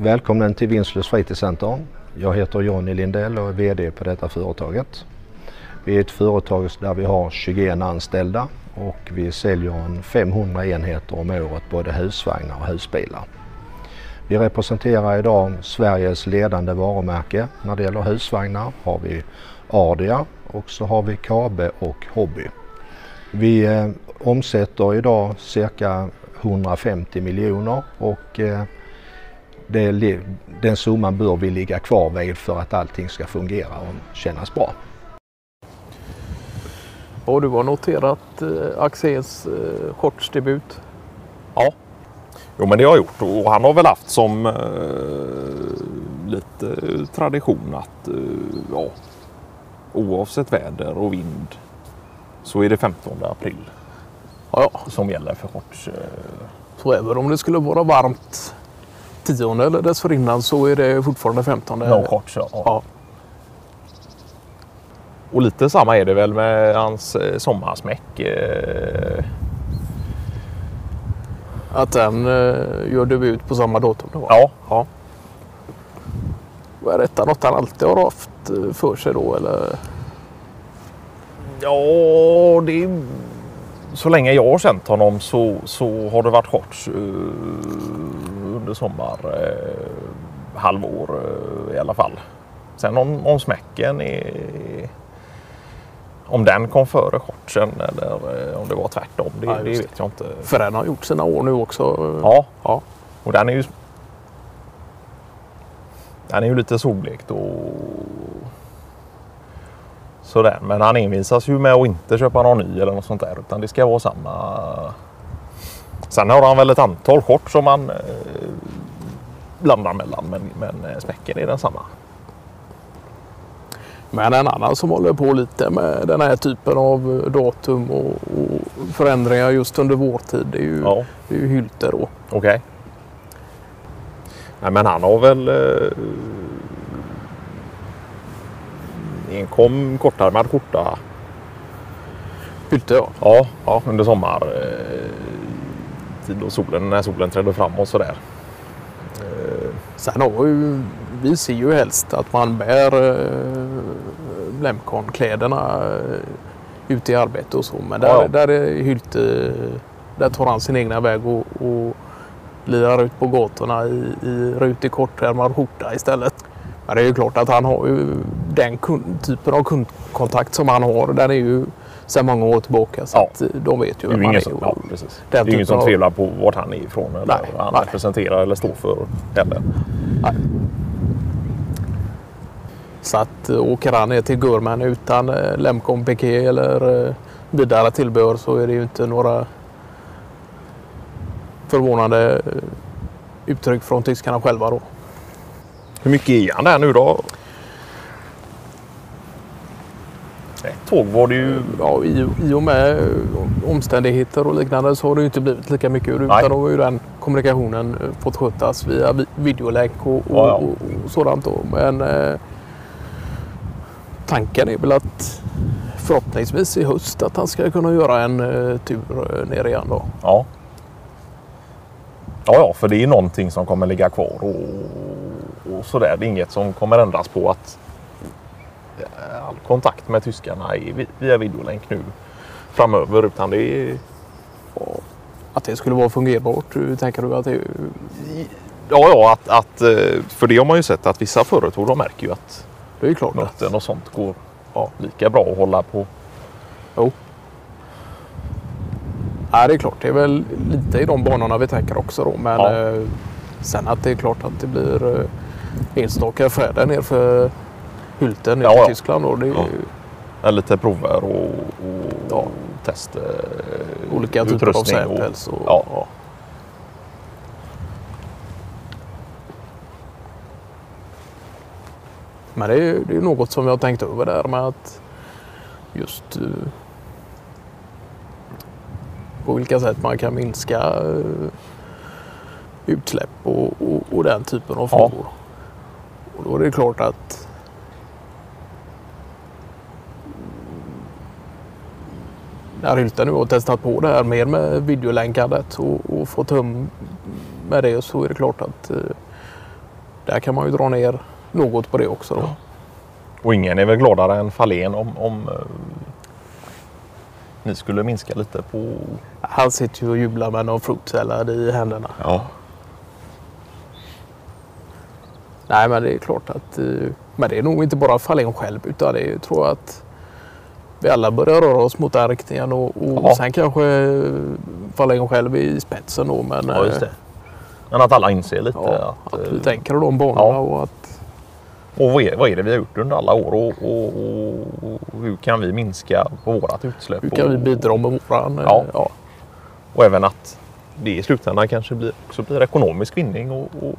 Välkommen till Vinslös fritidscenter. Jag heter Jonny Lindell och är VD på detta företaget. Vi är ett företag där vi har 21 anställda och vi säljer en 500 enheter om året både husvagnar och husbilar. Vi representerar idag Sveriges ledande varumärke. När det gäller husvagnar har vi Ardia och så har vi Kabe och Hobby. Vi eh, omsätter idag cirka 150 miljoner och eh, det, den summan bör vi ligga kvar vid för att allting ska fungera och kännas bra. Och du har noterat eh, Axéns eh, shortsdebut? Ja, jo men det har jag gjort och han har väl haft som eh, lite tradition att eh, ja, oavsett väder och vind så är det 15 april Ja, ja. som gäller för shorts. Eh, Så även om det skulle vara varmt tionde eller dessförinnan så är det fortfarande 15. no shorts. Ja. Ja, Och lite samma är det väl med hans eh, sommarsmäck. Eh, att den eh, gör debut på samma datum. Då. ja, ja. Är detta något han alltid har haft för sig då eller? Ja, det är... Så länge jag har känt honom så, så har det varit shorts under sommar eh, halvår eh, i alla fall. Sen om, om smäcken är... Om den kom före shortsen eller eh, om det var tvärtom, det, Ja, det vet jag inte. För den har gjort sina år nu också. Ja, ja. och den är ju... Den är ju lite solblekt och sådär. Men han envisas ju med att inte köpa någon ny eller något sånt där. Utan det ska vara samma. Sen har han väl ett antal shorts som han eh, blandar mellan. Men, men eh, smäcken är densamma. Men en annan som håller på lite med den här typen av eh, datum och, och förändringar just under vårtid det är ju, Ja, det är ju Hylte då. okej. Nej men han har väl eh, enkom kortärmad skjorta Hylte ja. Ja, ja under sommar eh, tid och solen, när solen trädde fram och sådär. Eh, Sen har ju, vi ser ju helst att man bär eh, Lemcon-kläderna eh, ute i arbete och så. Men där, Ja, ja. där är Hylte, där tar han sin egna väg och, och lirar ut på gatorna i, i rutig kortärmad skjorta istället. Men det är ju klart att han har ju den kund, typen av kundkontakt som han har. Den är ju sedan många år tillbaka. Så Ja. eh, de vet ju vem ju han ingen är. som, ja, precis. det är ingen typen som av- tvivlar på vart han är ifrån eller Nej, vad han nej. representerar eller står för heller. Så att eh, åker han ner till Gurman utan eh, Lemcon piké eller vidare tillbehör så är det ju inte några förvånande uttryck från tyskarna själva då. Hur mycket är han där nu då? Tåg var det ju. Ja, i, I och med omständigheter och liknande så har det ju inte blivit lika mycket utan Nej. då har ju den kommunikationen eh, fått skötas via vi- videolänk och, och, Ja, ja. och, och sådant. Då. Men eh, tanken är väl att förhoppningsvis i höst att han ska kunna göra en eh, tur eh, ner igen då. Ja. Ja, ja, för det är någonting som kommer ligga kvar och, och sådär. Det är inget som kommer ändras på att all kontakt med tyskarna via videolänk nu framöver. Utan det är Att det skulle vara fungerbart, hur tänker du att det? Ja, ja att, att, eh, för det har man ju sett att vissa företag de märker ju att Det är klart att möten och sånt går ja, lika bra att hålla på. Ja, det är klart. Det är väl lite i de banorna vi tänker också då. Men Ja. eh, sen att det är klart att det blir eh, enstaka färder ner för Hylte ner Ja, till ja. Tyskland. Då. Det är Ja. ju Eller lite prover och, och Ja. test. eh, olika typer av utrustning och- samples. Och, Ja. ja. Men det är ju det är något som vi har tänkt över där med att just eh, på vilka sätt man kan minska eh, utsläpp och, och, och den typen av Ja. frågor. Och då är det klart att när Hylte nu har testat på det här mer med videolänkandet och, och fått hum med det så är det klart att eh, där kan man ju dra ner något på det också. Då. Och ingen är väl gladare än Fahlén om, om eh, ni skulle minska lite på... Han sitter ju och jublar med någon fruit salad i händerna. Ja. Nej, men det är klart att... eh, Men det är nog inte bara Fahlén själv utan det är, tror jag att vi alla börjar röra oss mot den riktningen och, och Ja. sen kanske eh, Fahlén själv i spetsen då. Men, ja, just eh, det. Men att alla inser lite Ja, att... att eh, vi tänker de banorna ja. och att Och vad är, vad är det vi har gjort under alla år och, och, och, hur kan vi minska vårat utsläpp? hur kan vi bidra med våran... eh, Ja. Och även att det i slutändan kanske blir, också blir ekonomisk vinning och, och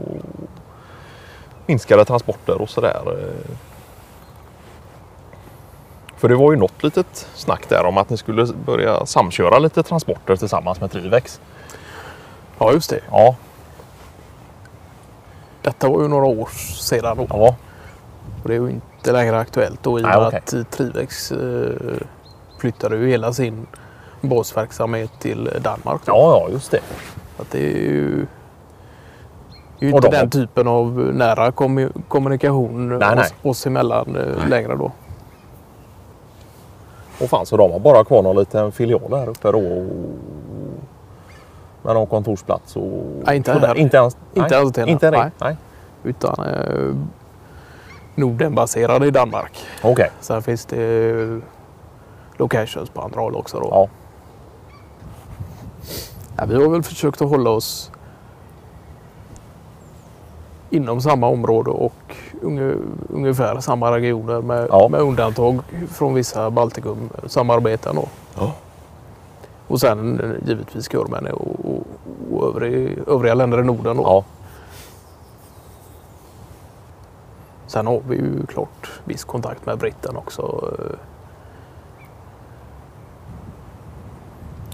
minskade transporter och sådär. Eh. För det var ju något litet snack där om att ni skulle börja samköra lite transporter tillsammans med Trivex. ja, just det. Ja, Detta var ju några år sedan då. ja, Och det är ju inte längre aktuellt då i och Nej, med okej. att eh, Trivex eh, flyttade ju hela sin basverksamhet till Danmark. Då. ja, ja just det. Att det är ju, det är ju inte de- den typen av nära kommu- kommunikation Nej, nej. Oss, oss emellan eh, längre då. Och fan så de har bara kvar någon liten filial här uppe då. och- Med någon kontorsplats och... Nej, inte här. Inte ens? Inte nej. ens det, Inte nej. nej. Utan eh, Nordenbaserade i Danmark. Okej. Sen finns det locations på andra håll också. Då. Ja. Ja, vi har väl försökt att hålla oss inom samma område och ungefär samma regioner med, Ja. med undantag från vissa Baltikum-samarbeten. Ja. Och sen givetvis Görmännen och, och, och övrig, övriga länder i Norden. Då. Ja. Sen har vi ju klart viss kontakt med Britten också.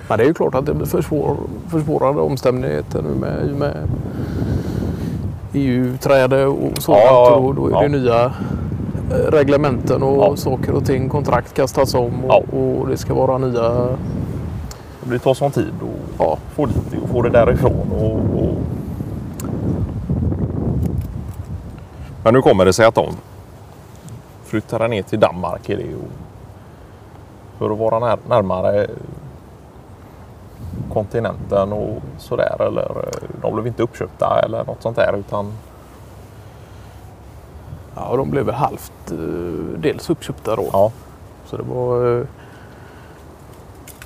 Men det är ju klart att det blir försvår, försvårade omständigheter nu med, med EU-träde och sådant. Ja, och då, är det Ja. nya eh, reglementen och saker och ting. Kontrakt kastas om och, och det ska vara nya... Det blir ta sån tid att Ja, få dit det och få det därifrån. Och, och... Men nu kommer det sig att de flyttar ner till Danmark. Är det ju för att vara när, närmare kontinenten och sådär. Eller eh, de blev inte uppköpta eller något sånt där. Utan ja, de blev väl halvt eh, dels uppköpta då. ja, Så det var eh,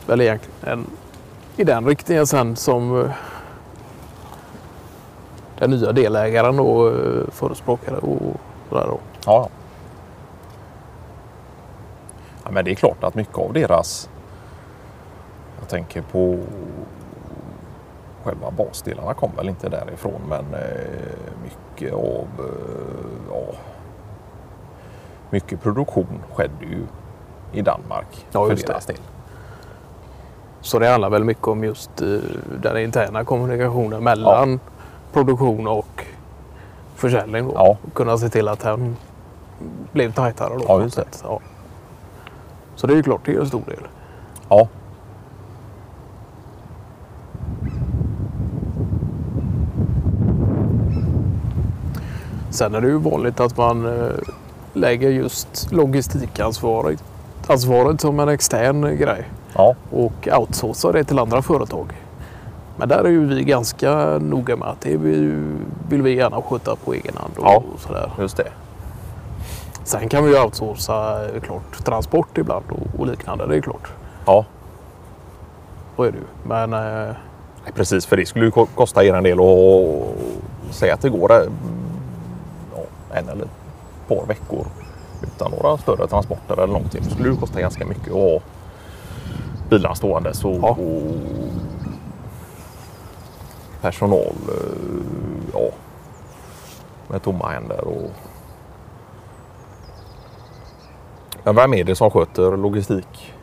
väl egentligen en, i den riktningen sen som den nya delägaren då förespråkade och sådär då. Ja. ja. Men det är klart att mycket av deras... Jag tänker på själva basdelarna kom väl inte därifrån men eh, mycket av... Eh, ja, mycket produktion skedde ju i Danmark Ja, för det. deras del. Så det handlar väl mycket om just eh, den interna kommunikationen mellan produktion och försäljning. Då. Ja. Kunna se till att den blev tajtare. Då, Ja, just sätt. Ja. Så det är ju klart, det är en stor del. Ja, Sen är det ju vanligt att man eh, lägger just logistikansvaret ansvaret som en extern grej ja, och outsourcar det till andra företag. Men där är ju vi ganska noga med att det vill, vi gärna sköta på egen hand. Och, Ja. sådär. just det. Sen kan vi ju outsourca eh, klart, transport ibland och, liknande. Det är klart. Ja, Så är det ju. Men eh, Precis, för det skulle ju ko- kosta er en del att säga att det går en eller ett par veckor utan några större transporter eller någonting. Det skulle ju kosta ganska mycket att ha bilarna ståendes och, Ja. och personal eh, ja, med tomma händer. Och... Men vem är det som sköter logistik